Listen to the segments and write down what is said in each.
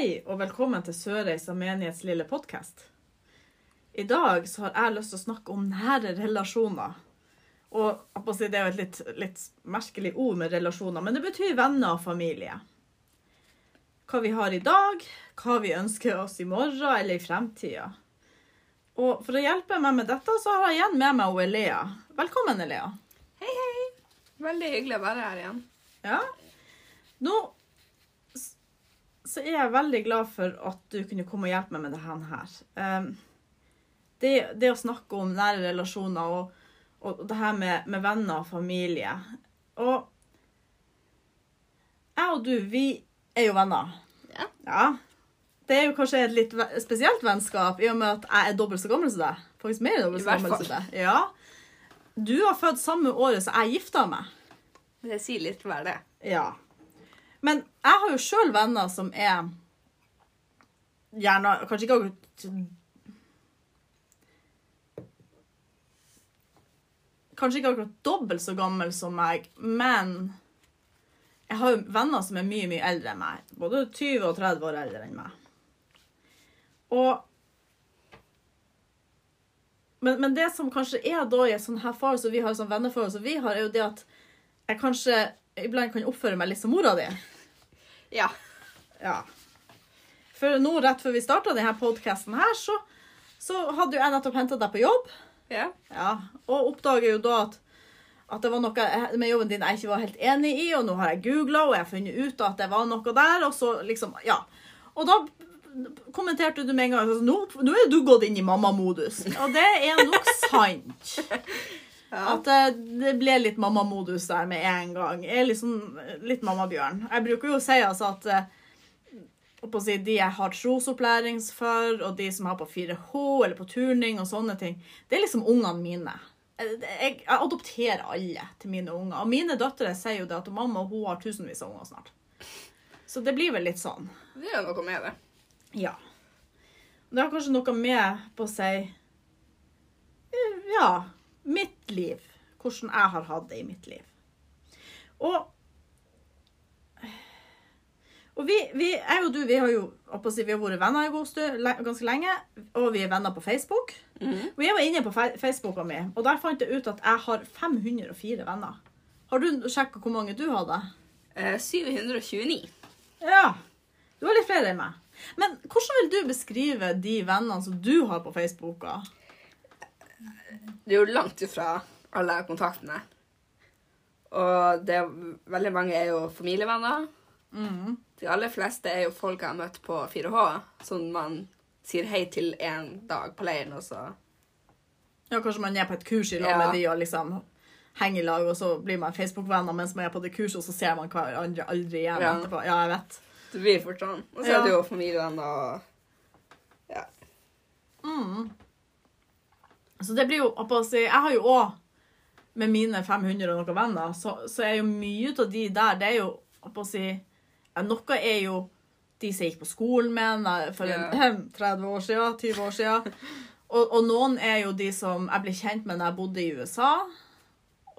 Hei og velkommen til Sørreisa menighets lille podkast. I dag så har jeg lyst til å snakke om nære relasjoner. Og Det er jo et litt, litt merkelig ord med relasjoner, men det betyr venner og familie. Hva vi har i dag, hva vi ønsker oss i morgen eller i fremtida. Og for å hjelpe meg med dette, så har jeg igjen med meg Elea. Velkommen, Elea. Hei, hei. Veldig hyggelig å være her igjen. Ja. Nå så er jeg veldig glad for at du kunne komme og hjelpe meg med dette her. Um, det, det å snakke om nære relasjoner og, og det her med, med venner og familie. Og jeg og du, vi er jo venner. Ja. Ja. Det er jo kanskje et litt spesielt vennskap, i og med at jeg er dobbelt så gammel som deg. Faktisk mer dobbelt så gammel som deg. Ja. Du har født samme året som jeg gifta meg. Det sier litt hver det. Ja. Men jeg har jo sjøl venner som er gjerne Kanskje ikke Kanskje ikke akkurat dobbelt så gammel som meg, men jeg har jo venner som er mye, mye eldre enn meg. Både 20 og 30 år eldre enn meg. Og men, men det som kanskje er da i et sånt her forhold som vi har, sånn venneforhold som vi har, er jo det at jeg kanskje iblant kan oppføre meg litt som mora di. Ja. Ja. For nå, rett før vi starta denne podkasten her, så, så hadde jo jeg nettopp henta deg på jobb. Ja. Ja, Og oppdager jo da at, at det var noe med jobben din jeg ikke var helt enig i, og nå har jeg googla og jeg har funnet ut at det var noe der, og så liksom Ja. Og da kommenterte du med en gang at nå, nå er du gått inn i mammamodus. Og det er nok sant. ja. At eh, det ble litt mammamodus der med en gang. Jeg er liksom litt mammabjørn. Jeg bruker jo å si altså at eh, å si, de jeg har trosopplæring for, og de som har på 4H eller på turning og sånne ting, det er liksom ungene mine. Jeg, jeg, jeg adopterer alle til mine unger. Og mine døtre sier jo det at mamma hun har tusenvis av unger snart. Så det blir vel litt sånn. Det er jo noe med det. Ja. Det har kanskje noe med på å si eh, Ja, mitt liv. Hvordan jeg har hatt det i mitt liv. Og og vi, vi, jeg og du, vi har jo si, vi har vært venner i god stund, ganske lenge. Og vi er venner på Facebook. Mhm. Og jeg var inne på Facebooka mi, og der fant jeg ut at jeg har 504 venner. Har du sjekka hvor mange du hadde? Eh, 729. Ja. Du har litt flere enn meg. Men hvordan vil du beskrive de vennene som du har på Facebooka? Det er jo langt ifra alle kontaktene. Og det er, veldig mange er jo familievenner. Mm. De aller fleste er jo folk jeg har møtt på 4H, som man sier hei til en dag på leiren, og så Ja, kanskje man er på et kurs i lag Ja. med de og liksom henger i lag, og så blir man Facebook-venner mens man er på det kurset, og så ser man hverandre aldri igjen Ja. etterpå. Ja, jeg vet. det blir fort sånn. Og så Ja. er det jo familievenner og Ja. Mm. Så det blir jo jeg å si, Jeg har jo òg, med mine 500 og noen venner, så, så er jo mye av de der Det er jo oppå å si, Noe er jo de som jeg gikk på skolen med for en, 30 år siden, 20 år siden. Og, og noen er jo de som jeg ble kjent med når jeg bodde i USA.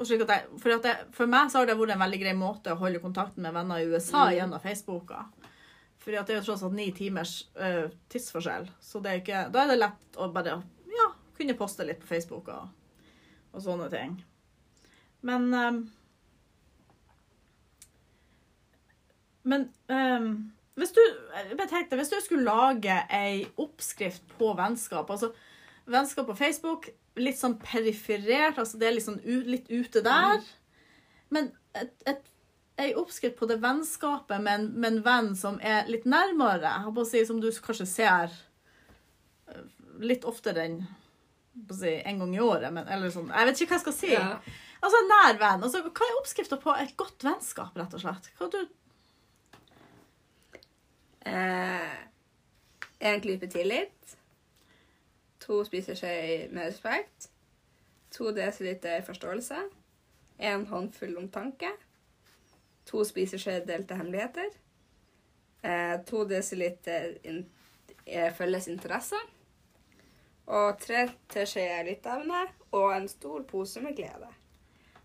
Jeg, for, jeg, for meg så har det vært en veldig grei måte å holde kontakten med venner i USA Mm. gjennom Facebooka. Fordi at det er jo tross alt ni timers uh, tidsforskjell. Så det er ikke, da er det lett å bare kunne poste litt på Facebook og, og sånne ting. Men um, Men um, hvis du tenkte, hvis du skulle lage ei oppskrift på vennskap altså Vennskap på Facebook, litt sånn periferert, altså det er u- litt ute der. Men et, et, ei oppskrift på det vennskapet med en, med en venn som er litt nærmere, jeg på å si, som du kanskje ser eh, litt oftere enn si, en gang i året. Men, eller sånn, jeg vet ikke hva jeg skal si. Ja. Altså en nær venn. Altså, hva er oppskrifta på et godt vennskap, rett og slett? Hva du Eh, en klype tillit. To spiseskjeer med respekt. To desiliter forståelse. En håndfull omtanke. To spiseskjeer delte hemmeligheter. Eh, to desiliter in eh, felles interesser. Og tre teskjeer lytteevne. Og en stor pose med glede.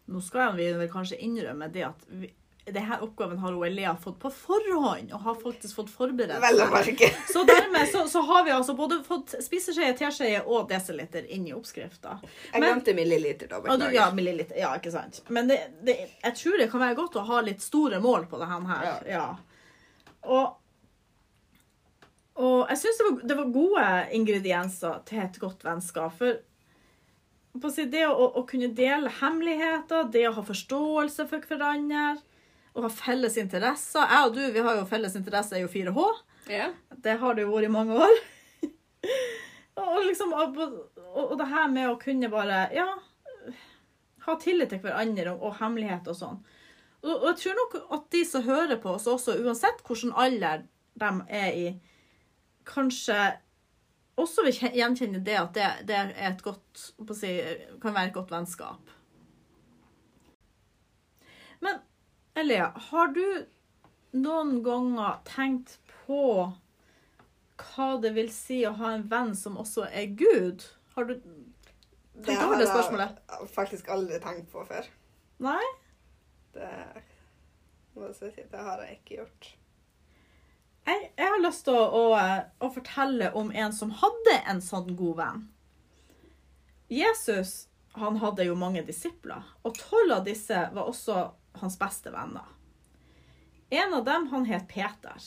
Nå skal vi vel kanskje innrømme det at vi, denne oppgaven har Elea fått på forhånd, og har faktisk fått forberedt seg. Så dermed så, så har vi altså både fått spiseskje, teskje og desiliter inn i oppskrifta. Jeg glemte milliliter, da. Beklager. ja, milliliter. Ja, ikke sant. Men det, det, jeg tror det kan være godt å ha litt store mål på det her. Ja. Ja. Og, og jeg syns det, det var gode ingredienser til et godt vennskap. For det å, å kunne dele hemmeligheter, det å ha forståelse for hverandre, å ha felles interesser Jeg og du vi har jo felles interesser i 4H. Ja. Det har det jo vært i mange år. og, liksom, og, og, og det her med å kunne bare ja, ha tillit til hverandre og, og hemmelighet og sånn. Og, og jeg tror nok at de som hører på oss også, uansett hvilken alder de er i, kanskje også vil gjenkjenne det at det, det er et godt, si, kan være et godt vennskap. Men Elia, har du noen ganger tenkt på hva det vil si å ha en venn som også er Gud? Har du Det tenkt har over det jeg faktisk aldri tenkt på før. Nei? Det, det har jeg ikke gjort. Jeg, jeg har lyst til å, å, å fortelle om en som hadde en sånn god venn. Jesus han hadde jo mange disipler, og tolv av disse var også hans beste venner. En av dem han het Peter.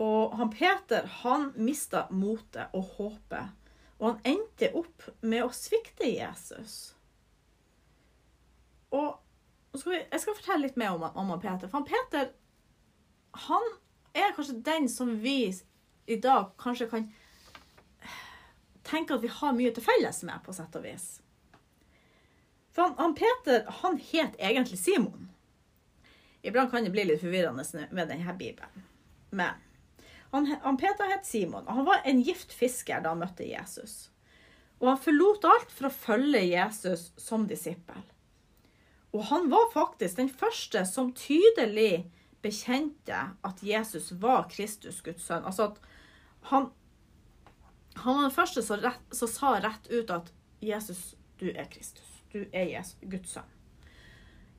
Og han Peter han mista motet og håpet, og han endte opp med å svikte Jesus. Og skal vi, jeg skal fortelle litt mer om, om Peter. For han Peter han er kanskje den som vi i dag kanskje kan tenke at vi har mye til felles med, på sett og vis. For han, han Peter han het egentlig Simon. Iblant kan det bli litt forvirrende med denne bibelen. Men han, han Peter het Simon, og han var en gift fisker da han møtte Jesus. Og han forlot alt for å følge Jesus som disippel. Og han var faktisk den første som tydelig bekjente at Jesus var Kristus, Guds sønn. Altså at han, han var den første som, rett, som sa rett ut at Jesus, du er Kristus. Du er Jesus, Guds sønn.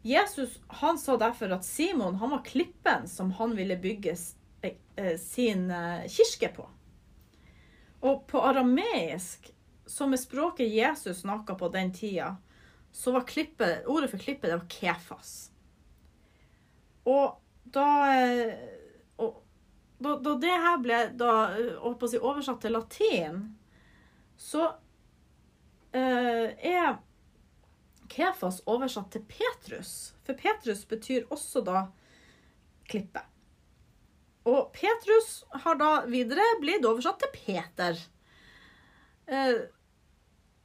Jesus han sa derfor at Simon han var klippen som han ville bygge eh, eh, sin eh, kirke på. Og på arameisk, som er språket Jesus snakka på den tida, så var klippet, ordet for klippet det var kefas. Og da, eh, da, da det her ble da, eh, si, oversatt til latin, så eh, er Kefas oversatt til Petrus. For Petrus betyr også da klippe. Og Petrus har da videre blitt oversatt til Peter. Eh,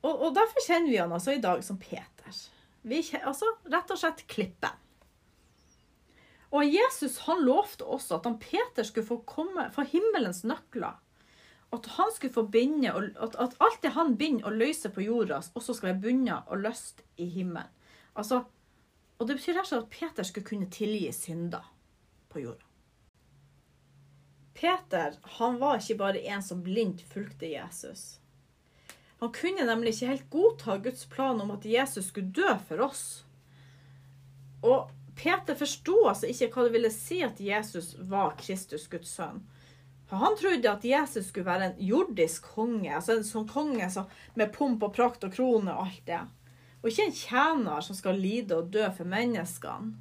og, og derfor kjenner vi han altså i dag som Peter. Vi altså rett og slett Klippen. Og Jesus han lovte også at han Peter skulle få, komme, få himmelens nøkler. At han skulle få binde, at, at alt det han binder og løser på jorda, også skal være bundet og løst i himmelen. Altså, og det betyr rett at Peter skulle kunne tilgi synder på jorda. Peter han var ikke bare en som blindt fulgte Jesus. Han kunne nemlig ikke helt godta Guds plan om at Jesus skulle dø for oss. Og Peter forsto altså ikke hva det ville si at Jesus var Kristus, Guds sønn. For Han trodde at Jesus skulle være en jordisk konge, altså en sånn konge så, med pomp og prakt og krone og alt det. Og ikke en tjener som skal lide og dø for menneskene.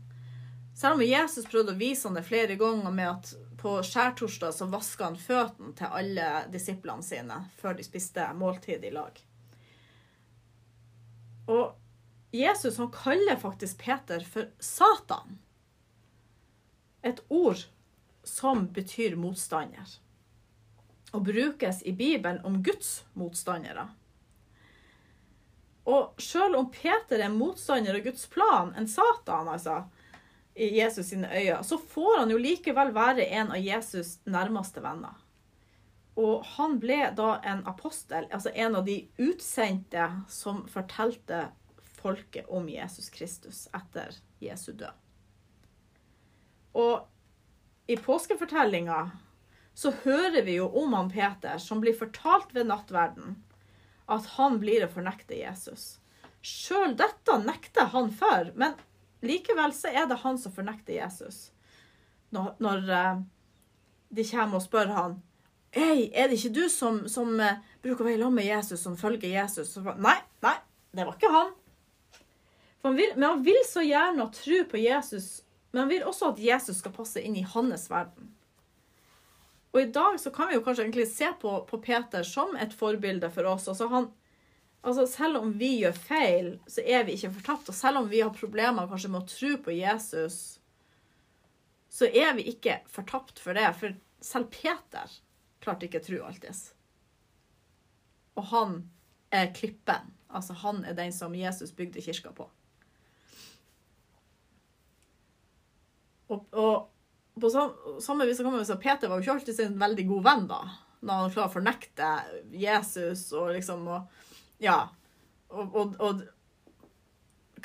Selv om Jesus prøvde å vise han det flere ganger med at på skjærtorsdag så vaska han føttene til alle disiplene sine før de spiste måltid i lag. Og Jesus han kaller faktisk Peter for Satan. Et ord som betyr motstander. Og brukes i Bibelen om Guds motstandere. Og selv om Peter er motstander av Guds plan, en Satan, altså, i Jesus sine øyne, så får han jo likevel være en av Jesus' nærmeste venner. Og han ble da en apostel, altså en av de utsendte som fortalte folket om Jesus Kristus etter Jesu død. Og i påskefortellinga så hører vi jo om han Peter som blir fortalt ved nattverden at han blir å fornekte Jesus. Sjøl dette nekter han for, men likevel så er det han som fornekter Jesus. Når, når eh, de kommer og spør han Hei, er det ikke du som, som eh, bruker å være sammen med Jesus, som følger Jesus? Så, nei, nei, det var ikke han. Han vil, men han vil så gjerne tro på Jesus, men han vil også at Jesus skal passe inn i hans verden. Og i dag så kan vi jo kanskje egentlig se på, på Peter som et forbilde for oss. Altså han, altså selv om vi gjør feil, så er vi ikke fortapt. Og selv om vi har problemer kanskje med å tro på Jesus, så er vi ikke fortapt for det. For selv Peter klarte ikke å tro alltids. Og han er klippen. Altså han er den som Jesus bygde kirka på. Og, og på sam, samme vis så kan man jo si at Peter var jo ikke alltid sin veldig god venn, da. Når han klarer å fornekte Jesus og liksom og, Ja. Og, og, og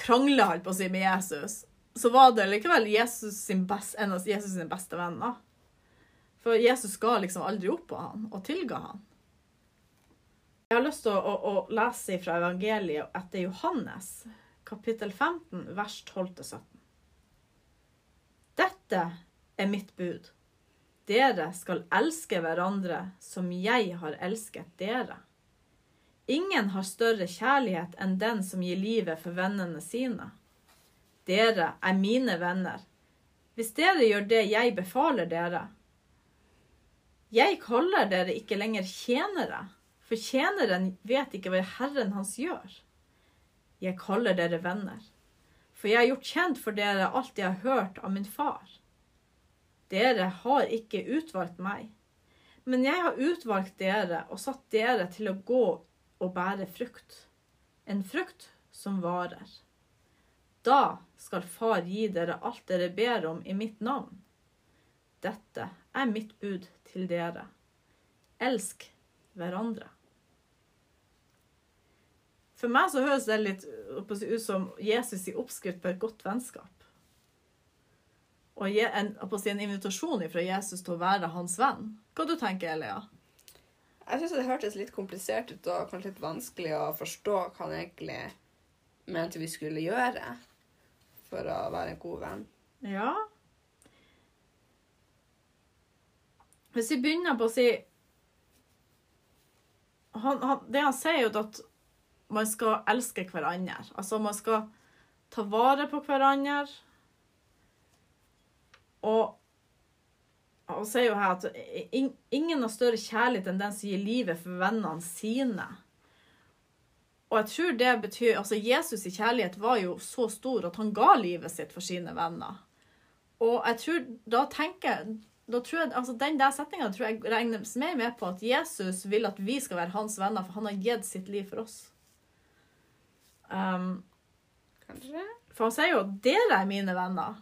krangle, holdt på å si, med Jesus. Så var det likevel Jesus sin best, en av Jesus sin beste venner. For Jesus ga liksom aldri opp på han og tilga han. Jeg har lyst til å, å, å lese fra evangeliet etter Johannes, kapittel 15, vers 12-17. Dette er mitt bud. Dere skal elske hverandre som jeg har elsket dere. Ingen har større kjærlighet enn den som gir livet for vennene sine. Dere er mine venner, hvis dere gjør det jeg befaler dere. Jeg kaller dere ikke lenger tjenere, for tjeneren vet ikke hva Herren hans gjør. Jeg kaller dere venner, for jeg har gjort kjent for dere alt jeg har hørt av min far. Dere har ikke utvalgt meg, men jeg har utvalgt dere og satt dere til å gå og bære frukt, en frukt som varer. Da skal Far gi dere alt dere ber om i mitt navn. Dette er mitt bud til dere. Elsk hverandre. For meg så høres det litt ut som Jesus i oppskrift på et godt vennskap. Og en, en invitasjon fra Jesus til å være hans venn. Hva du tenker Elia? Jeg syns det hørtes litt komplisert ut og kanskje litt vanskelig å forstå hva han egentlig mente vi skulle gjøre for å være en god venn. Ja. Hvis vi begynner på å si han, han, Det han sier, jo at man skal elske hverandre. Altså man skal ta vare på hverandre. Og og sier jo her at ingen har større kjærlighet enn den som gir livet for vennene sine. Og jeg tror det betyr Altså, Jesus' i kjærlighet var jo så stor at han ga livet sitt for sine venner. Og jeg tror Da tenker da tror jeg, altså Den der setninga tror jeg regnes mer med på at Jesus vil at vi skal være hans venner, for han har gitt sitt liv for oss. Um, Kanskje? for han sier jo 'dere er mine venner'.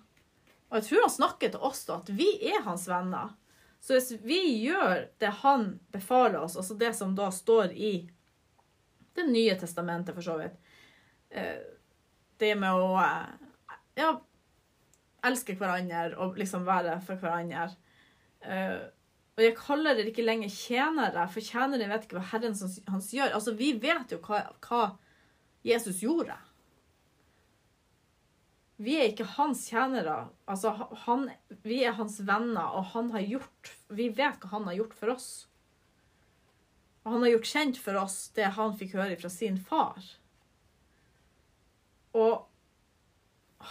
Og jeg tror han snakker til oss da, at vi er hans venner. Så hvis vi gjør det han befaler oss, altså det som da står i Det nye testamentet, for så vidt eh, Det med å eh, ja, elske hverandre og liksom være for hverandre. Eh, og jeg kaller dere ikke lenger tjenere, for tjenere vet ikke hva Herren hans gjør. Altså, vi vet jo hva, hva Jesus gjorde. Vi er ikke hans tjenere. Altså, han, vi er hans venner, og han har gjort Vi vet hva han har gjort for oss. Og han har gjort kjent for oss det han fikk høre fra sin far. Og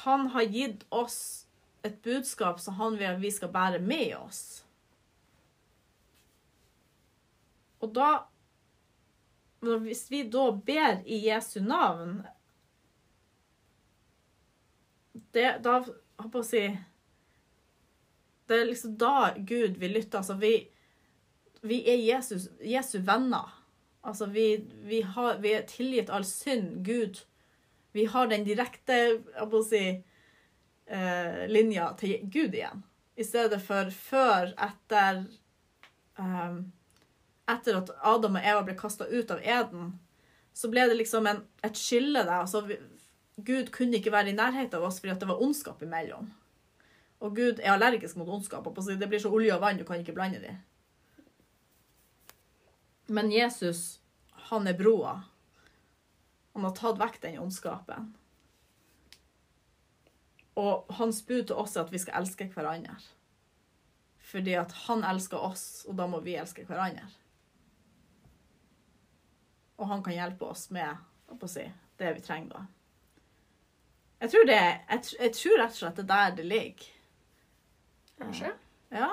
han har gitt oss et budskap som han vil at vi skal bære med oss. Og da Hvis vi da ber i Jesu navn det, Da holdt jeg å si Det er liksom da Gud vil lytte. Altså, vi, vi er Jesus, Jesu venner. Altså, vi, vi, har, vi er tilgitt all synd. Gud Vi har den direkte jeg på å si, eh, linja til Gud igjen. I stedet for før, etter ehm, Etter at Adam og Eva ble kasta ut av eden, så ble det liksom en, et skille der. Altså, vi, Gud kunne ikke være i nærheten av oss fordi det var ondskap imellom. Og Gud er allergisk mot ondskap. og Det blir så olje og vann, du kan ikke blande de. Men Jesus, han er broa. Han har tatt vekk den ondskapen. Og hans bud til oss er at vi skal elske hverandre. Fordi at han elsker oss, og da må vi elske hverandre. Og han kan hjelpe oss med si, det vi trenger da. Jeg tror, det, jeg, jeg tror rett og slett det er der det ligger. Kanskje? Ja.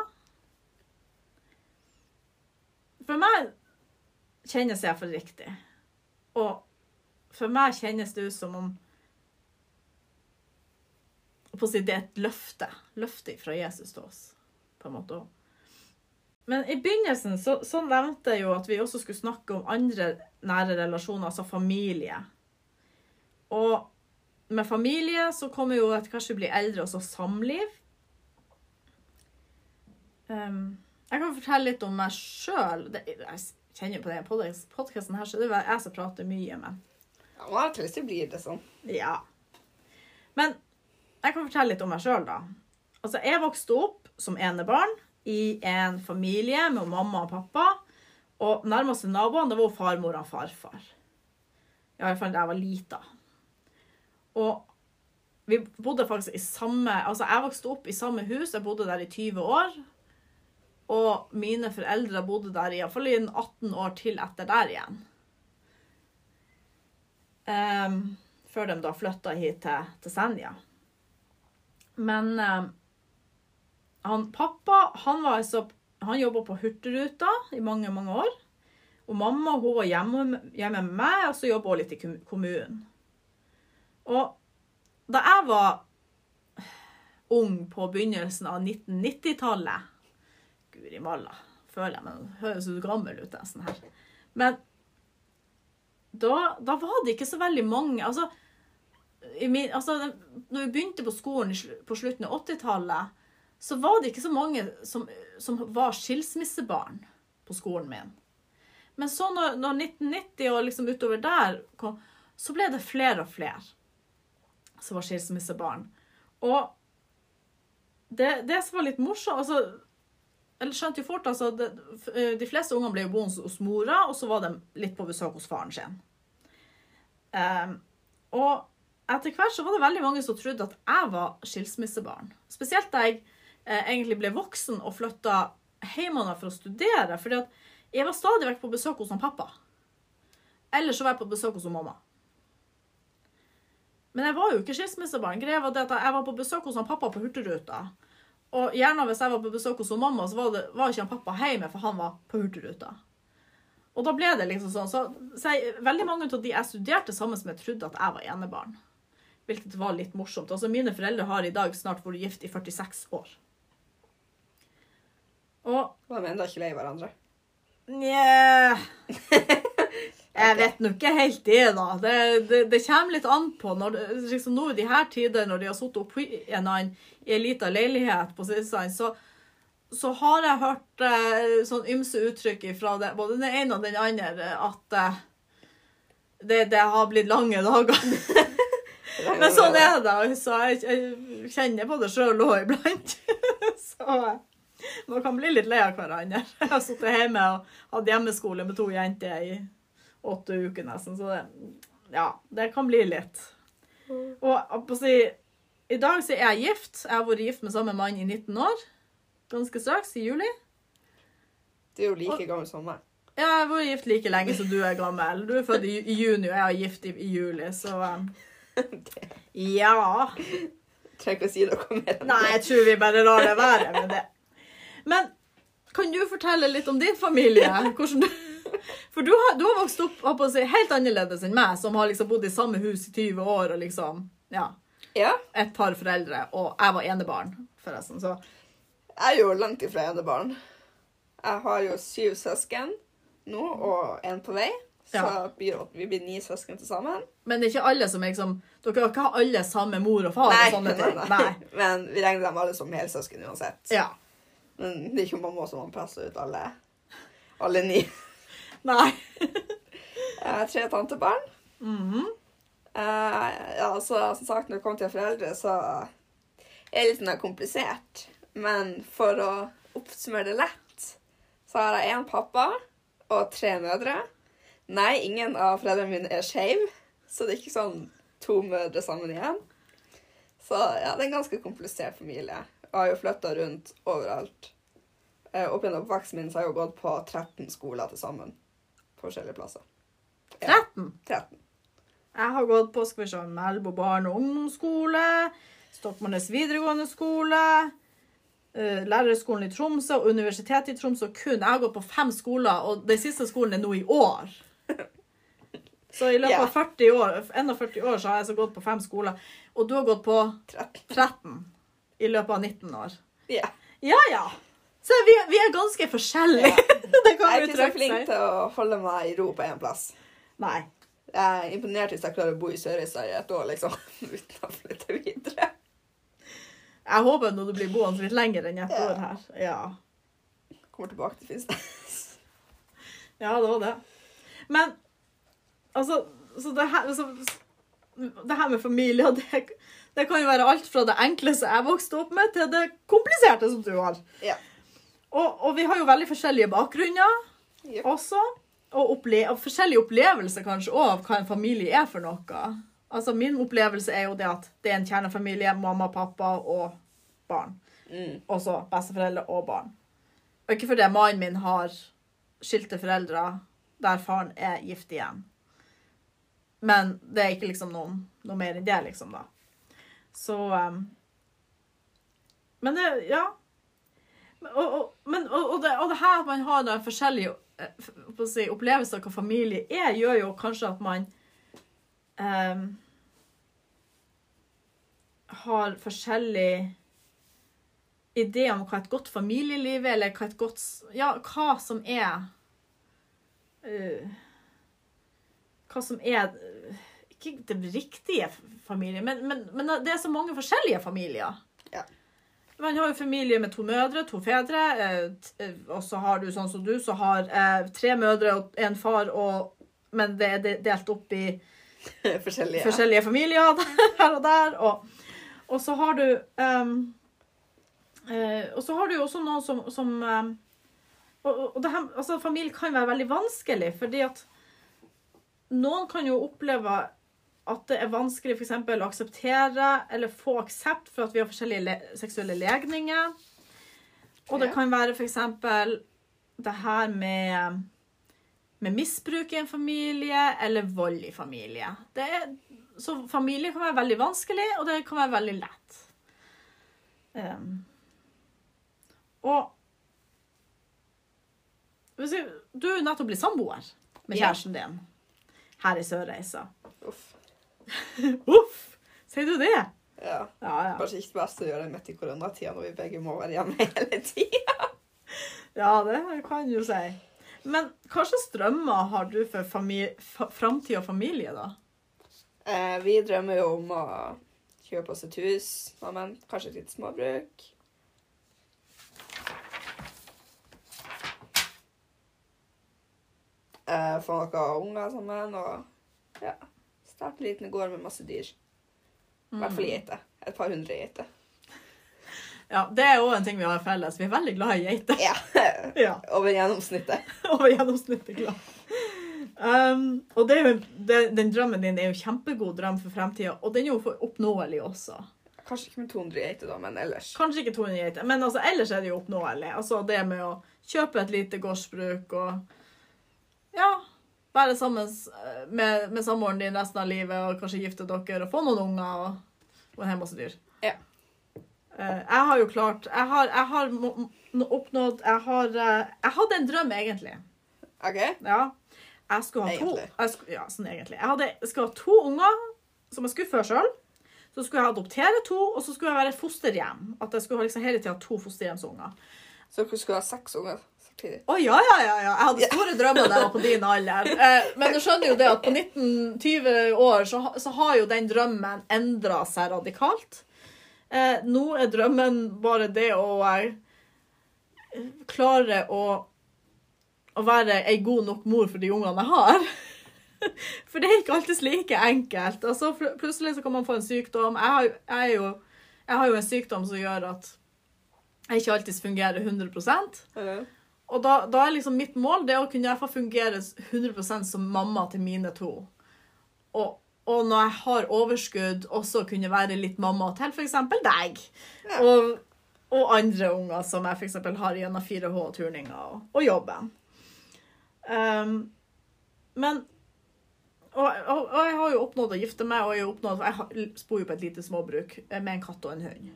For meg kjennes jeg for riktig. Og for meg kjennes det ut som om på å si, Det er et løfte. Løfte fra Jesus til oss, på en måte. Men i begynnelsen så, så nevnte jeg jo at vi også skulle snakke om andre nære relasjoner, altså familie. Og med familie så kommer jo etter hvert blir eldre, også samliv. Um, jeg kan fortelle litt om meg sjøl. Jeg kjenner på den podkasten her, så det er jeg som prater mye, men Ja, Av og til så blir det sånn. ja. Men jeg kan fortelle litt om meg sjøl, da. Altså, jeg vokste opp som enebarn i en familie med mamma og pappa. Og nærmeste naboene det var farmor og farfar. Iallfall da jeg var lita. Og vi bodde faktisk i samme Altså, jeg vokste opp i samme hus. Jeg bodde der i 20 år. Og mine foreldre bodde der iallfall i en 18 år til etter der igjen. Um, før de da flytta hit til, til Senja. Men ehm, han pappa han var altså Han jobba på Hurtigruta i mange, mange år. Og mamma hun var hjemme, hjemme med meg, og så jobba hun litt i kommunen. Og da jeg var ung på begynnelsen av 1990-tallet Guri malla, føler jeg meg høres ut gammel ut nesten her. Men da, da var det ikke så veldig mange altså, min, altså, Når vi begynte på skolen på slutten av 80-tallet, så var det ikke så mange som, som var skilsmissebarn på skolen min. Men så når, når 1990 og liksom utover der kom, så ble det flere og flere som var skilsmissebarn. Og det, det som var litt morsomt altså, Eller skjønte jo fort, altså det, De fleste ungene ble jo boende hos mora, og så var de litt på besøk hos faren sin. Um, og etter hvert så var det veldig mange som trodde at jeg var skilsmissebarn. Spesielt da jeg eh, egentlig ble voksen og flytta hjemmefra for å studere. fordi jeg var stadig vekk på besøk hos pappa. Eller så var jeg på besøk hos mamma. Men jeg var jo ikke skilsmissebarn. Greia var det at jeg var på besøk hos pappa på Hurtigruta. Og gjerne hvis jeg var på besøk hos mamma, så var, det, var ikke han pappa hjemme, for han var på Hurtigruta. Og da ble det liksom sånn. Så, så jeg, veldig mange av de jeg studerte sammen med, trodde at jeg var enebarn. Hvilket var litt morsomt. Altså, mine foreldre har i dag snart vært gift i 46 år. Og De er ennå ikke lei hverandre. Nja Jeg vet nå ikke helt det, da. Det, det, det kommer litt an på. Når, liksom nå i de her tider, når de har sittet oppi en annen i en liten leilighet på Sissein, så, så har jeg hørt eh, sånn ymse uttrykk fra det, både den ene og den andre at eh, det, det har blitt lange dager. Men sånn er det. Så jeg, jeg kjenner på det sjøl òg iblant. så man kan bli litt lei av hverandre. Jeg har sittet hjemme og hatt hjemmeskole med to jenter i åtte uker nesten, så det, ja, det kan bli litt. Og på å si, i dag så er jeg gift. Jeg har vært gift med samme mann i 19 år. Ganske straks, i juli. Du er jo like gammel som meg. Ja, jeg har vært gift like lenge som du er gammel. Du er født i, i juni, og jeg er gift i, i juli, så um, Ja. Trenger ikke å si noe mer. Nei, jeg tror vi bare lar det være med det. Men kan du fortelle litt om din familie? Du, for du har, du har vokst opp si, helt annerledes enn meg, som har liksom bodd i samme hus i 20 år og liksom Ja. Ja, Et par foreldre, og jeg var enebarn, forresten. Så jeg er jo langt ifra enebarn. Jeg har jo syv søsken nå, og en på vei. Så Ja. vi blir ni søsken til sammen. Men det er ikke alle som er liksom Dere har ikke alle samme mor og far og sånne ting. Nei. Men vi regner dem alle som helsøsken uansett. Ja. Men det er ikke mamma som har pressa ut alle, alle ni. Nei. Har tre tantebarn. Mhm. Eh, ja, så som sagt, når det kommer til foreldre, så er det litt komplisert. Men for å oppsummere det lett, så har jeg én pappa og tre mødre. Nei, ingen av foreldrene mine er skeive, så det er ikke sånn to mødre sammen igjen. Så ja, det er en ganske komplisert familie. Jeg har jo flytta rundt overalt. Eh, Opp gjennom oppveksten min så har jeg jo gått på 13 skoler til sammen. Forskjellige plasser. Ja, 13. 13. Jeg har gått på skal vi se, Melbo barne- og ungdomsskole, Stokmarknes videregående skole, eh, lærerskolen i Tromsø og Universitetet i Tromsø kun. Jeg har gått på fem skoler, og den siste skolen er nå i år. Så i løpet yeah. av 40 år, 41 år så har jeg så gått på fem skoler. Og du har gått på 13. 13 i løpet av 19 år. Ja. Ja, ja. Så vi, vi er ganske forskjellige. Ja. det kan Jeg er ikke så flink til å holde meg i ro på én plass. Nei. Jeg er imponert hvis jeg klarer å bo i Sørreisa i et år, liksom. Uten å flytte videre. Jeg håper nå du blir boende litt lenger enn et Ja. år her. Ja. Kommer tilbake til Finnsnes. Ja, det var det. Men altså så det, her, så, det her med familie, og det, det kan jo være alt fra det enkle som jeg vokste opp med, til det kompliserte som du har. Ja. Og, og vi har jo veldig forskjellige bakgrunner Jep. også. Og, opple og forskjellige opplevelser kanskje også av hva en familie er for noe. Altså Min opplevelse er jo det at det er en kjernefamilie, mamma, pappa og barn. Mm. Også besteforeldre og barn. Og ikke fordi mannen min har skilte foreldre der faren er gift igjen. Men det er ikke liksom noe mer enn det, liksom, da. Så um, Men det Ja. Og, og, men, og, det, og det her at man har da forskjellige eh, si, opplevelser av hva familie er, gjør jo kanskje at man um, har forskjellig idé om hva et godt familieliv er, eller hva et godt Ja, hva som er uh, Hva som er Ikke den riktige familien, men, men, men det er så mange forskjellige familier. Ja. Man har jo familie med to mødre, to fedre, eh, eh, og så har du sånn som du, så har eh, tre mødre og en far, og, men det er delt opp i Forskjellige. forskjellige familier her og der. Og, og så har du um, Og så har du jo også noen som, som ehm, og, og- her, altså Familie kan være veldig vanskelig, fordi at noen kan jo oppleve at det er vanskelig for eksempel, å akseptere eller få aksept for at vi har forskjellige le seksuelle legninger. Og det kan være eksempel det her med med misbruk i en familie eller vold i familie. Det er, så familie kan være veldig vanskelig, og det kan være veldig lett. Um, og du er jo nettopp blitt samboer med kjæresten din her i Sørreisa. Uff. Sier du det? Ja. Ja, ja. Kanskje ikke best å gjøre det midt i koronatida når vi begge må være hjemme hele tida. Ja, det kan du si. Men hva slags drømmer har du for framtid og familie, da? Eh, vi drømmer jo om å kjøpe oss et hus sammen. Kanskje et lite småbruk. Eh, få noen unger sammen og ja, starte en liten gård med masse dyr. I hvert fall geiter. Et par hundre geiter. Ja, Det er òg en ting vi har felles. Vi er veldig glad i geiter. Ja. Ja, Over gjennomsnittet. Over gjennomsnittet glad. Um, og jo, det, den drømmen din er jo kjempegod drøm for fremtida, og den er jo oppnåelig også. Kanskje ikke med 200 geiter, da, men ellers. Kanskje ikke 200 geiter, men altså, ellers er det jo oppnåelig. Altså det med å kjøpe et lite gårdsbruk og ja, være sammen med, med samboeren din resten av livet og kanskje gifte dere og få noen unger og, og en hel masse dyr. Ja. Eh, jeg har jo klart Jeg har, jeg har oppnådd Jeg har eh, Jeg hadde en drøm, egentlig. OK? Ja. Jeg skulle ha to jeg skulle, Ja, sånn egentlig. Jeg, hadde, jeg skulle ha to unger som jeg skulle føde sjøl. Så skulle jeg adoptere to, og så skulle jeg være fosterhjem. At jeg skulle ha liksom hele tida to fosterhjemsunger. Så dere skulle ha seks unger? Å ja, ja, ja, ja. Jeg hadde store drømmer da jeg var på din alder. Eh, men du skjønner jo det at på 19-20 år så, så har jo den drømmen endra seg radikalt. Eh, nå er drømmen bare det å eh, klare å, å være ei god nok mor for de ungene jeg har. For det er ikke alltid like enkelt. Altså, plutselig så kan man få en sykdom. Jeg har, jeg, jo, jeg har jo en sykdom som gjør at jeg ikke alltid fungerer 100 Mhm. Og da, da er liksom mitt mål det å kunne i hvert fall fungere 100% som mamma til mine to. Og og når jeg har overskudd, også kunne være litt mamma til f.eks. deg. Ja. Og, og andre unger som jeg f.eks. har gjennom 4H-turninger og, og jobben. Um, men og, jeg har jo oppnådd å gifte meg, og jeg, har oppnådd, jeg bor jo på et lite småbruk eh, med en katt og en hund.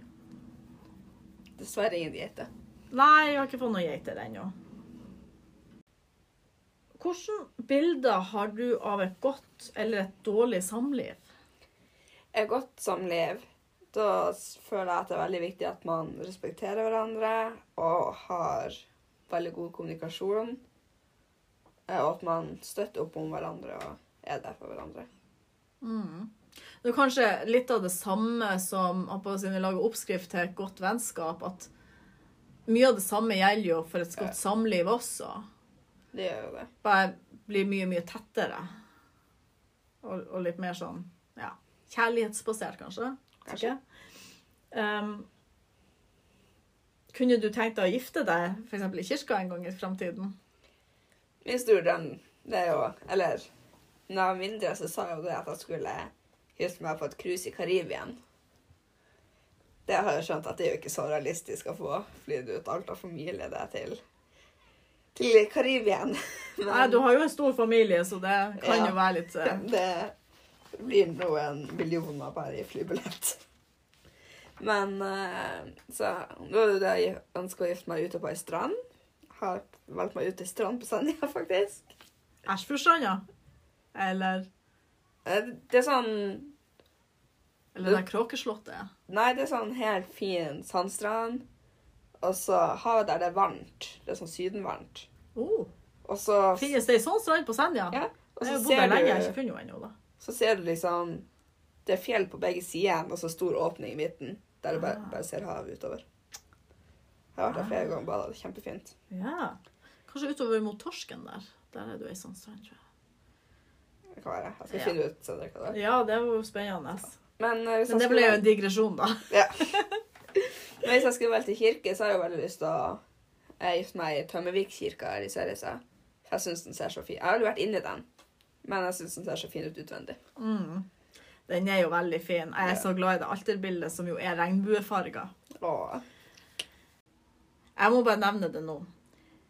Dessverre ingen geiter. Nei, jeg har ikke fått noen geiter ennå. Hvilke bilder har du av et godt eller et dårlig samliv? Et godt samliv, da føler jeg at det er veldig viktig at man respekterer hverandre og har veldig god kommunikasjon. eh, Og at man støtter opp om hverandre og er der for hverandre. Det er kanskje litt av det samme som å si, lager oppskrift til et godt vennskap, at mye av det samme gjelder jo for et godt samliv også. Det gjør jo det. Bare blir mye, mye tettere. Og, og litt mer sånn, ja, kjærlighetsbasert kanskje. Kanskje. Um, kunne du tenkt deg å gifte deg eksempel i kirka en gang i fremtiden? Min store drøm, det er jo Eller da jeg var mindre, så sa jeg jo det at jeg skulle gifte meg på et cruise i Karibien. Det har jeg skjønt at det er jo ikke så realistisk å få flydd ut alt av familie det til til Karibien. Nei, du har jo en stor familie, så det kan Ja. jo være litt uh... det blir noen millioner bare i flybillett. Men eh, så nå er det det jeg ønsker å gifte meg ute på ei strand. Har valgt meg ut ei strand på Senja, faktisk. Æsjfjordstranda? Eller, Eh, Det er sånn eller det Kråkeslottet. Nei, det er sånn helt fin sandstrand. Og så havet der det er varmt. Det er sånn sydenvarmt. Oh, Og så, finnes det ei sånn strand på Senja? ja, og Jeg har bodd der lenge, jeg har ikke funnet henne ennå, så ser du liksom Det er fjell på begge sider, og så stor åpning i midten. Der du bare, Ah. bare ser havet utover. Jeg har vært der flere ganger. og er kjempefint. Ja. Kanskje utover mot Torsken der. Der er du ei sånn strand, tror jeg. Det kan være. Jeg skal Ja. finne ut senere hva det er. Ja, det var jo spennende. Men, eh, Men det ble jo en digresjon, da. Ja. Men hvis jeg skulle velge til kirke, så har jeg jo veldig lyst til å gifte meg i Tømmervikkirka her i Sørreisa. Jeg syns den ser så fin Jeg har aldri vært inni den, men jeg syns den ser så fin ut utvendig. Mm. Den er jo veldig fin. Jeg er så glad i det alterbildet, som jo er regnbuefarger. Åh. Jeg må bare nevne det nå.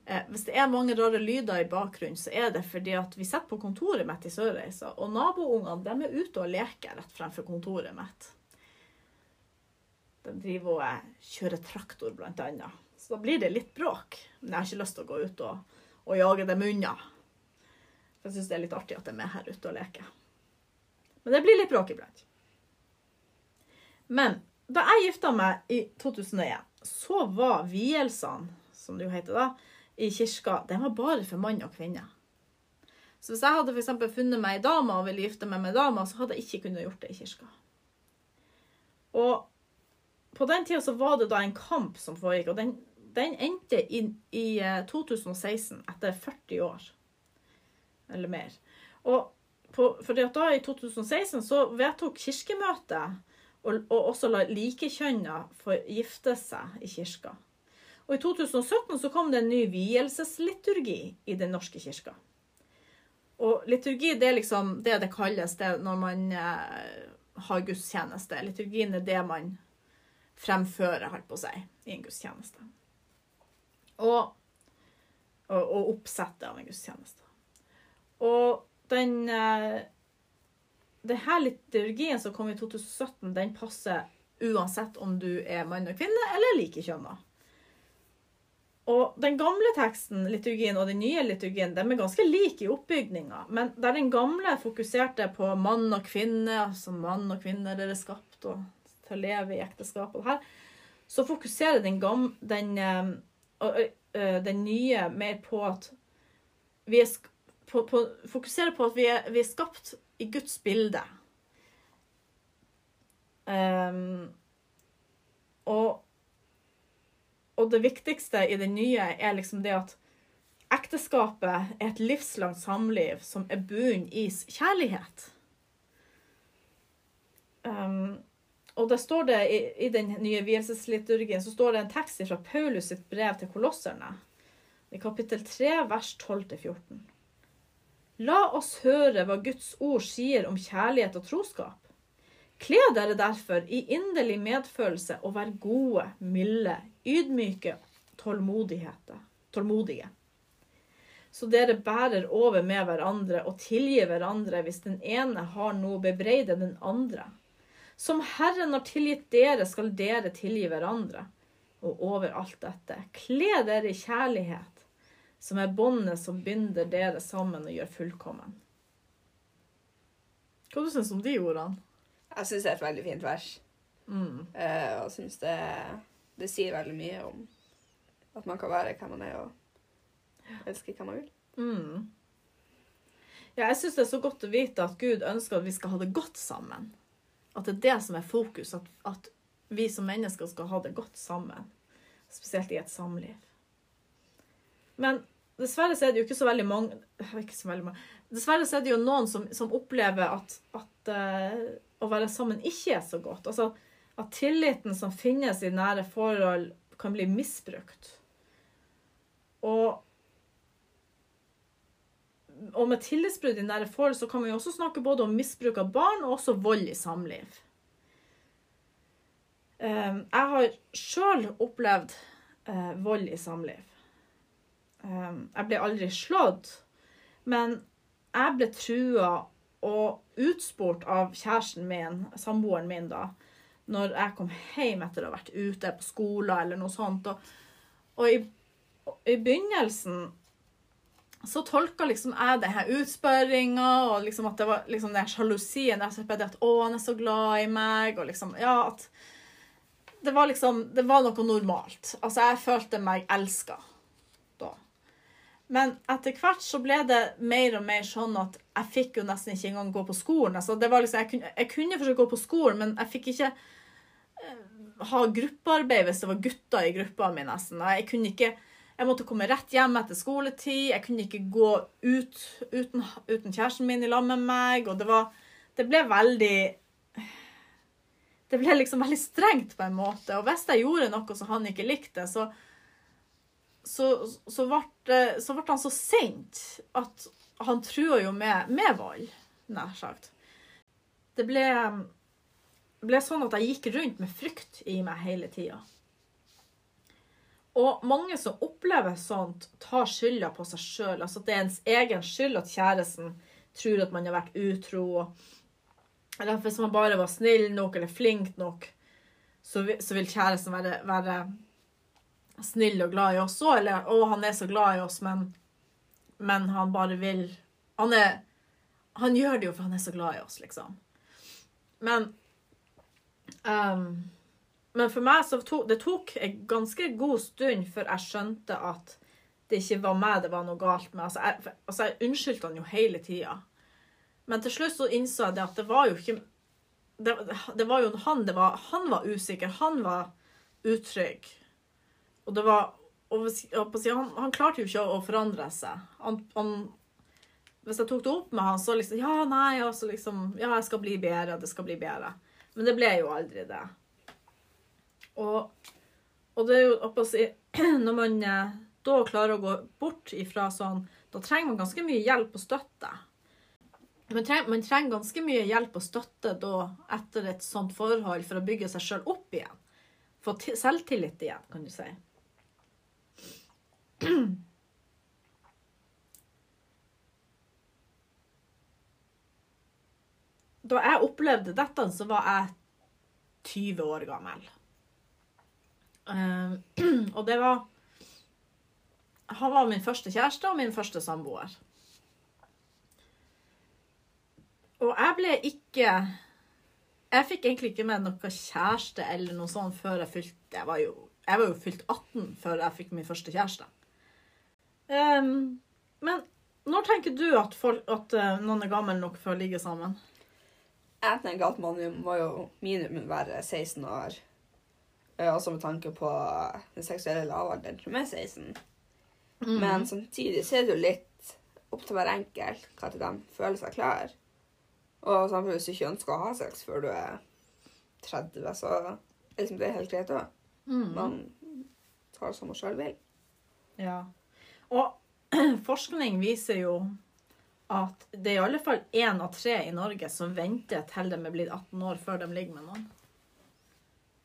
Eh, hvis det er mange rare lyder i bakgrunnen, så er det fordi at vi sitter på kontoret mitt i Sørreisa, og naboungene er ute og leker rett fremfor kontoret mitt. De driver og eh, kjører traktor, blant annet. Så da blir det litt bråk. Men jeg har ikke lyst til å gå ut og, og jage dem unna. For jeg syns det er litt artig at de er her ute og leker. Men det blir litt bråk iblant. Men da jeg gifta meg i 2001, så var vielsene, som det jo heter da, i kirka, den var bare for mann og kvinne. Så hvis jeg hadde for funnet meg ei dame og ville gifte meg med dama, så hadde jeg ikke kunnet gjort det i kirka. Og på den tida så var det da en kamp som foregikk, og den, den endte i, i eh, 2016, etter 40 år. Eller mer. Og på, fordi da i 2016 så vedtok kirkemøtet og, og også la likekjønna få gifte seg i kirka. Og i 2017 så kom det en ny vielsesliturgi i Den norske kirka. Og liturgi det er liksom det det kalles det når man eh, har gudstjeneste. Liturgien er det man fremfører, holdt på å si, i en gudstjeneste. Og, og, og oppsettet av en gudstjeneste. Og den eh, denne liturgien som kom i 2017, den passer uansett om du er mann og kvinne eller likekjønna. Og den gamle teksten, liturgien, og den nye liturgien de er ganske like i oppbygninga. Men der den gamle fokuserte på mann og kvinne, altså mann og kvinne er skapt og til å leve i ekteskap og her, så fokuserer den, gamle, den, eh, den nye mer på at vi er på, på, fokuserer på at vi er, vi er skapt i Guds bilde. Um, og, og det viktigste i det nye er liksom det at ekteskapet er et livslangt samliv som er bunn i kjærlighet. Um, og det står det i, i den nye vielsesliturgien så står det en tekst fra Paulus sitt brev til kolosserne, i kapittel 3, vers 12-14. La oss høre hva Guds ord sier om kjærlighet og troskap. Kle dere derfor i inderlig medfølelse og vær gode, milde, ydmyke, tålmodige. Så dere bærer over med hverandre og tilgir hverandre hvis den ene har noe å bebreide den andre. Som Herren har tilgitt dere, skal dere tilgi hverandre. Og over alt dette, kle dere i kjærlighet, som er båndet som binder dere sammen og gjør fullkommen. Hva du syns du om de ordene? Jeg syns det er et veldig fint vers. Mm. Uh, og syns det, det sier veldig mye om at man kan være hvem man er, og elske hvem man vil. Mm. Ja, jeg syns det er så godt å vite at Gud ønsker at vi skal ha det godt sammen. At det er det som er fokus. At, at vi som mennesker skal ha det godt sammen. Spesielt i et samliv. Men dessverre så er det jo ikke så veldig mange, så veldig mange Dessverre så er det jo noen som, som opplever at, at uh, å være sammen ikke er så godt. Altså at tilliten som finnes i nære forhold, kan bli misbrukt. Og og med tillitsbrudd i nære forhold så kan vi også snakke både om misbruk av barn og også vold i samliv. Um, jeg har sjøl opplevd uh, vold i samliv. Um, jeg ble aldri slått, men jeg ble trua og utspurt av kjæresten min, samboeren min, da, når jeg kom hjem etter å ha vært ute på skolen eller noe sånt. Og, og i, i begynnelsen så tolka liksom jeg det her utspørringa, og liksom at det var liksom den sjalusien der. som at 'Å, han er så glad i meg', og liksom Ja, at Det var liksom Det var noe normalt. Altså, jeg følte meg elska da. Men etter hvert så ble det mer og mer sånn at jeg fikk jo nesten ikke engang gå på skolen. Altså, det var liksom, jeg kunne, jeg kunne forsøke å gå på skolen, men jeg fikk ikke ha gruppearbeid hvis det var gutter i gruppa mi, nesten. Jeg kunne ikke jeg måtte komme rett hjem etter skoletid. Jeg kunne ikke gå ut uten, uten kjæresten min i lag med meg. Og det var Det ble veldig Det ble liksom veldig strengt på en måte. Og hvis jeg gjorde noe som han ikke likte, så så, så, ble, så ble han så sint at han trua jo med, med vold, nær sagt. Det ble, ble sånn at jeg gikk rundt med frykt i meg hele tida. Og mange som opplever sånt, tar skylda på seg sjøl. Altså at det er ens egen skyld at kjæresten tror at man har vært utro. Eller hvis man bare var snill nok eller flink nok, så vil, kjæresten være, være, snill og glad i oss òg. Eller å, han er så glad i oss, men, men han bare vil han, er, han gjør det jo for han er så glad i oss, liksom. Men um, men for meg så tok det tok en ganske god stund før jeg skjønte at det ikke var meg det var noe galt med. Altså, jeg, altså, jeg unnskyldte han jo hele tida. Men til slutt så innså jeg det at det var jo ikke Det, det var jo han det var Han var usikker. Han var utrygg. Og det var og han, han, klarte jo ikke å, forandre seg. Han, han, hvis jeg tok det opp med han, så liksom Ja, nei, altså liksom Ja, jeg skal bli bedre. Det skal bli bedre. Men det ble jo aldri det. Og, og det er jo si, Når man eh, da klarer å gå bort ifra sånn, da trenger man ganske mye hjelp og støtte. Man trenger, man trenger ganske mye hjelp og støtte da etter et sånt forhold for å bygge seg sjøl opp igjen. Få selvtillit igjen, kan du si. Da jeg opplevde dette, så var jeg 20 år gammel. Uh, og det var Han var min første kjæreste og min første samboer. Og jeg ble ikke Jeg fikk egentlig ikke med noe kjæreste eller noe sånt før jeg fylte Jeg var jo, jeg var jo fylt 18 før jeg fikk min første kjæreste. Um, men når tenker du at, folk, at uh, noen er gammel nok for å ligge sammen? Jeg tenker at man må jo minimum være 16 år Eh, også med tanke på den seksuelle lavalderen som er 16. Mm. Men samtidig så er det jo litt opp til hver enkelt hva til de føler seg klar. Og samtidig hvis du ikke ønsker å ha sex før du er 30, så er liksom det helt greit òg. Mm. Man tar det som man sjøl vil. Ja. Og forskning viser jo at det er i alle fall én av tre i Norge som venter til de er blitt 18 år før de ligger med noen.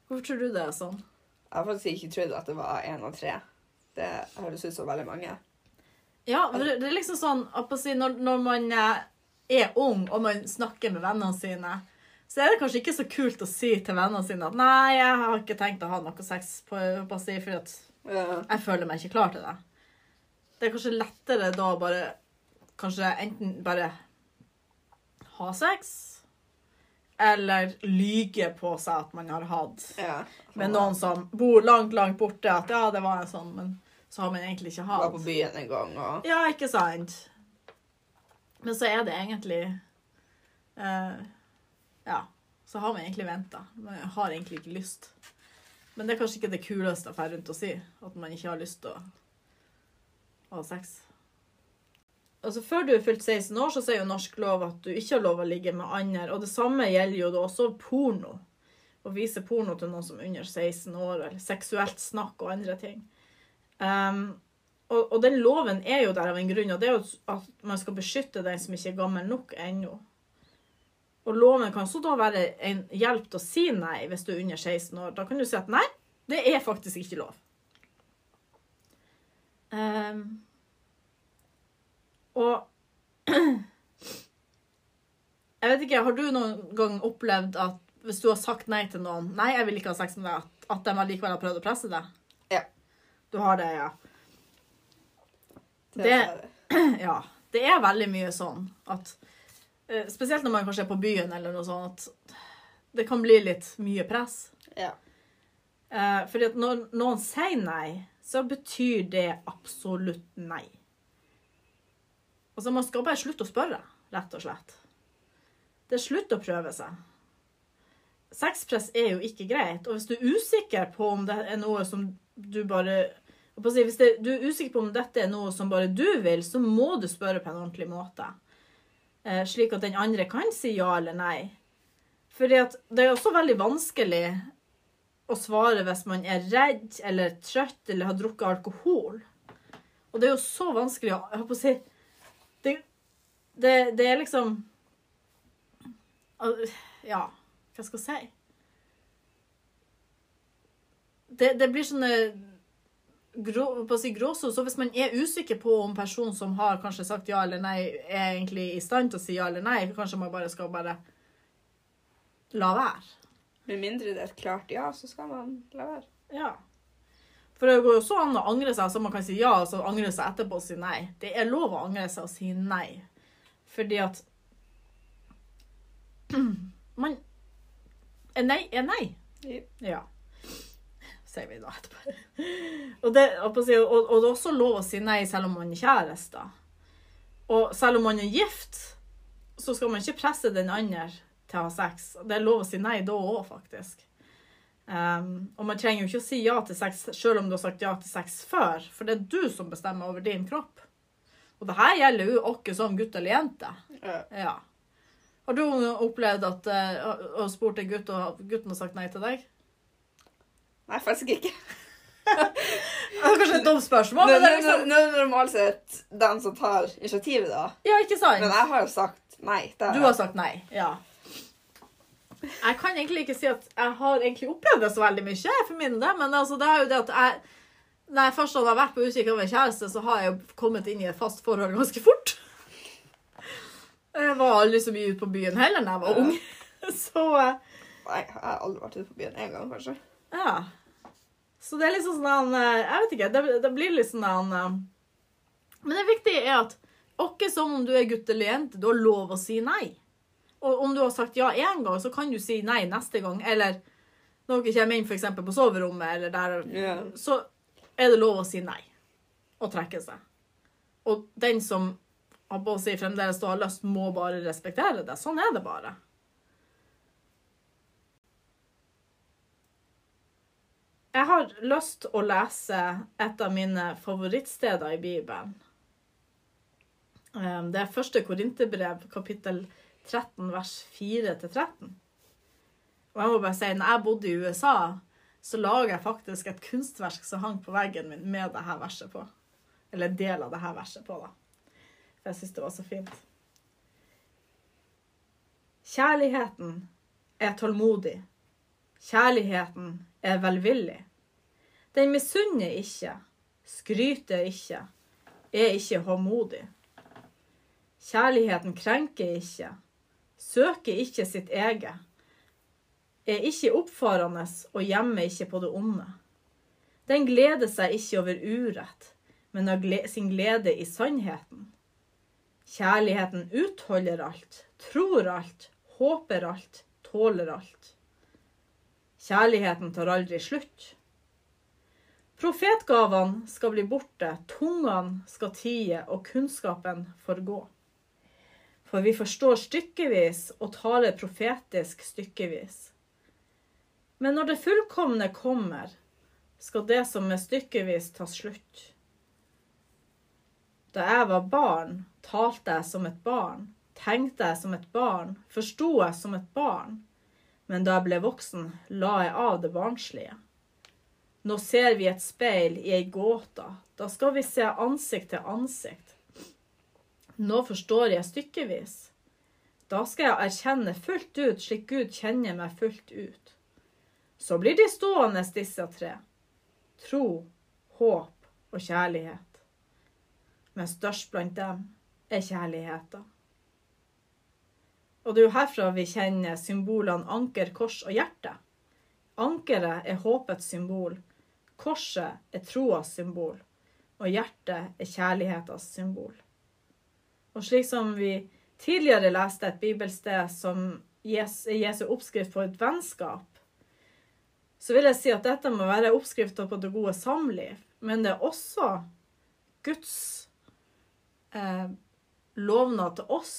Hvorfor tror du det er sånn? Jeg har faktisk ikke trodd at det var én av tre. Det høres ut som veldig mange. Ja, det er liksom sånn når, når man eh, er ung og man snakker med vennene sine, så er det kanskje ikke så kult å si til vennene sine at 'nei, jeg har ikke tenkt å ha noe sex på, på si, fordi at jeg føler meg ikke klar til det'. Det er kanskje lettere da å bare Kanskje enten bare ha sex, eller lyge på seg at man har hatt ja. med noen som bor langt, langt borte. At ja, det var en sånn, men så har man egentlig ikke Var hatt. på byen en gang og Ja, ikke sant? Men så er det egentlig uh, Ja. Så har man egentlig venta. Man har egentlig ikke lyst. Men det er kanskje ikke det kuleste å dra rundt og si. At man ikke har lyst til å ha sex. Altså Før du er fylt 16 år, så sier jo norsk lov at du ikke har lov å ligge med andre. Og det samme gjelder jo da også porno. Å vise porno til noen som er under 16 år, eller seksuelt snakk og andre ting. Um, og, og den loven er jo der av en grunn, og det er jo at man skal beskytte den som ikke er gammel nok ennå. Og loven kan så da være en hjelp til å si nei hvis du er under 16 år. Da kan du si at nei, det er faktisk ikke lov. Um, og Jeg vet ikke, har du noen gang opplevd at hvis du har sagt nei til noen Nei, jeg vil ikke ha sex med deg, at, at de allikevel har prøvd å presse deg? Ja. Du har det, ja. Det. Ja. Det er veldig mye sånn at eh, Spesielt når man kanskje er på byen eller noe sånt, at det kan bli litt mye press. Ja. Eh, fordi at når noen sier nei, så betyr det absolutt nei. Altså, man skal bare slutte å spørre, rett og slett. Det er slutt å prøve seg. Sexpress er jo ikke greit, og hvis du er usikker på om det er noe som du bare Hvis du er usikker på om dette er noe som bare du vil, så må du spørre på en ordentlig måte. Eh, slik at den andre kan si ja eller nei. Fordi det er også veldig vanskelig å svare hvis man er redd eller trøtt eller har drukket alkohol. Og det er jo så vanskelig å Jeg å si det, det er liksom Ja, hva skal jeg si? Det, det blir sånne grå, på å si gråsone. Så hvis man er usikker på om personen som har kanskje sagt ja eller nei, er egentlig i stand til å si ja eller nei, kanskje man bare skal bare la være. Med mindre det er et klart ja, så skal man la være. Ja. For det går jo så an å angre seg, så man kan si ja, og så angre seg etterpå og si nei. Det er lov å angre seg og si nei. Fordi at Man er Nei er nei. Ja. Sier vi da etterpå. Og det, og, og det er også lov å si nei selv om man er kjæreste. Og selv om man er gift, så skal man ikke presse den andre til å ha sex. Det er lov å si nei da òg, faktisk. Um, og man trenger jo ikke å si ja til sex selv om du har sagt ja til sex før, for det er du som bestemmer over din kropp. Og det her gjelder jo oss som gutt eller jente. Ja. Ja. Har du opplevd at og spurt en gutt, og gutten har sagt nei til deg? Nei, faktisk ikke. Det er kanskje et dumt spørsmål, Nå men er liksom det normalt sett den som tar initiativet, da. Ja, ikke sant? Men jeg har jo sagt nei. Det Du har sagt nei, ja. Jeg kan egentlig ikke si at jeg har egentlig opplevd det så veldig mye, for min del, men altså, det er jo det at jeg Når jeg først hadde vært på utkikk av kjæreste, så har jeg jo kommet inn i et fast forhold ganske fort. Jeg var aldri så mye ute på byen heller da jeg var ung. Så eh, Nei, jeg har aldri vært ute på byen én gang, kanskje. ja. Så det er liksom sånn en... Jeg vet ikke. Det, det blir litt sånn eh, Men det viktige er at ikke som om du er gutt eller jente, du har lov å si nei. Og om du har sagt ja én gang, så kan du si nei neste gang. Eller når dere kommer inn f.eks. på soverommet, eller der, yeah. så er det lov å si nei. Og trekke seg. Og den som har på si fremdeles har lyst, må bare respektere det. Sånn er det bare. Jeg har lyst å lese et av mine favorittsteder i Bibelen. Um, Det er første Korinterbrev, kapittel 13, vers 4-13. Og jeg må bare si, når jeg bodde i USA, så lager jeg faktisk et kunstverk som hang på veggen min med dette verset på. Eller en del av dette verset på, da. For jeg syns det var så fint. Kjærligheten er tålmodig. Kjærligheten er velvillig. Den misunner ikke, skryter ikke, er ikke håmodig. Kjærligheten krenker ikke, søker ikke sitt eget, er ikke oppfarende og gjemmer ikke på det onde. Den gleder seg ikke over urett, men har sin glede i sannheten. Kjærligheten utholder alt, tror alt, håper alt, tåler alt. Kjærligheten tar aldri slutt. Profetgavene skal bli borte, tungene skal tie, og kunnskapen forgå. For vi forstår stykkevis og taler profetisk stykkevis. Men når det fullkomne kommer, skal det som er stykkevis, ta slutt. Da jeg var barn, talte jeg som et barn, tenkte jeg som et barn, forsto jeg som et barn. Men da jeg ble voksen, la jeg av det barnslige. Nå ser vi et speil i ei gåte. Da skal vi se ansikt til ansikt. Nå forstår jeg stykkevis. Da skal jeg erkjenne fullt ut slik Gud kjenner meg fullt ut. Så blir de stående, disse tre. Tro, håp og kjærlighet. Men størst blant dem er kjærligheten. Og det er jo herfra vi kjenner symbolene anker, kors og hjerte. Ankeret er håpets symbol. Korset er troas symbol. Og hjertet er kjærlighetens symbol. Og slik som vi tidligere leste et bibelsted som Jesu oppskrift på et vennskap, så vil jeg si at dette må være oppskrifta på det gode samliv. Men det er også Guds eh, lovnad til oss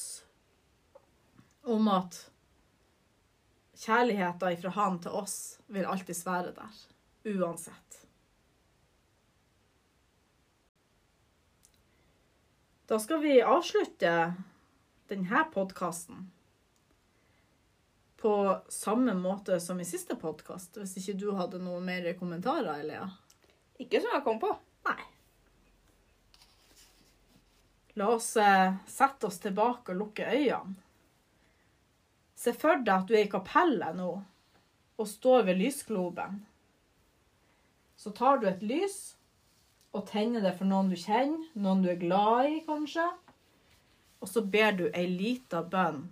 om at kjærligheta fra Han til oss vil alltid være der, uansett. Da skal vi avslutte denne podkasten på samme måte som i siste podkast, hvis ikke du hadde noen mer kommentarer, Elia? Ikke som jeg kom på. Nei. La oss eh, sette oss tilbake og lukke øynene. Se for deg at du er i kapellet nå og står ved lysgloben. Så tar du et lys og tenner det for noen du kjenner, noen du er glad i, kanskje. Og så ber du ei lita bønn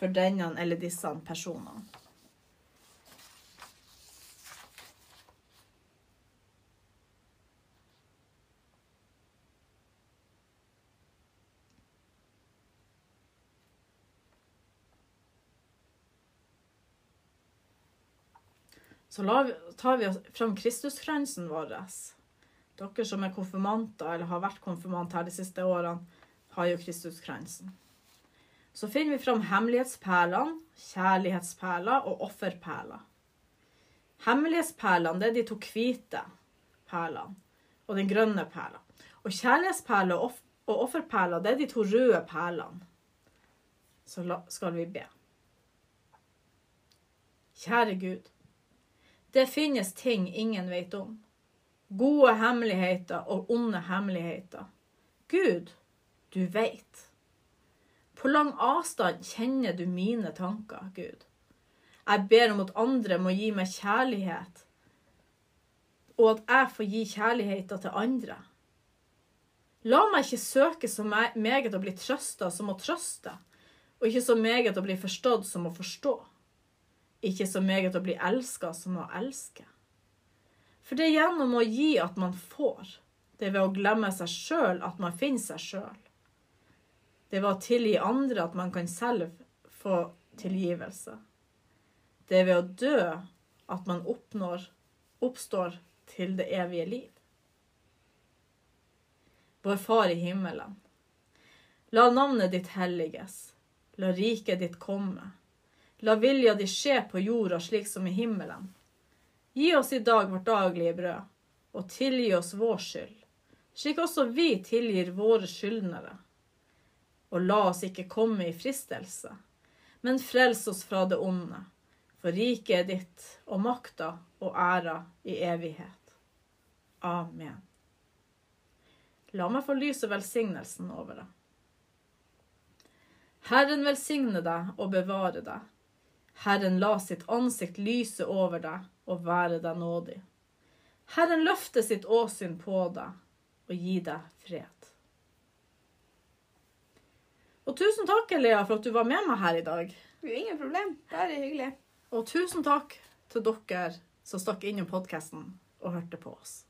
for denne eller disse personene. Så tar vi fram Kristuskransen vår. Dere som er konfirmanter eller har vært konfirmant her de siste årene, har jo Kristuskransen. Så finner vi fram hemmelighetsperlene, kjærlighetsperler og offerperler. Hemmelighetsperlene er de to hvite perlene og den grønne perla. Og kjærlighetsperler og offerperler er de to røde perlene. Så skal vi be. Kjære Gud. Det finnes ting ingen vet om. Gode hemmeligheter og onde hemmeligheter. Gud, du veit. På lang avstand kjenner du mine tanker, Gud. Jeg ber om at andre må gi meg kjærlighet, og at jeg får gi kjærligheten til andre. La meg ikke søke så meget å bli trøsta som å trøste, og ikke så meget å bli forstått som å forstå ikke så meget å bli elska som å elske. For det er gjennom å gi at man får. Det er ved å glemme seg sjøl at man finner seg sjøl. Det ved å tilgi andre at man kan selv få tilgivelse. Det er ved å dø at man oppnår, oppstår til det evige liv. Vår Far i himmelen. La navnet ditt helliges. La riket ditt komme. La vilja di skje på jorda slik som i himmelen. Gi oss i dag vårt daglige brød, og tilgi oss vår skyld, slik også vi tilgir våre skyldnere. Og la oss ikke komme i fristelse, men frels oss fra det onde, for riket er ditt, og makta og æra i evighet. Amen. La meg få lyse velsignelsen over deg. Herren velsigne deg og bevare deg. Herren la sitt ansikt lyse over deg og være deg nådig. Herren løfte sitt åsyn på deg og gi deg fred. Og tusen takk, Lea, for at du var med meg her i dag. Ingen problem. Bare hyggelig. Og tusen takk til dere som stakk innom podkasten og hørte på oss.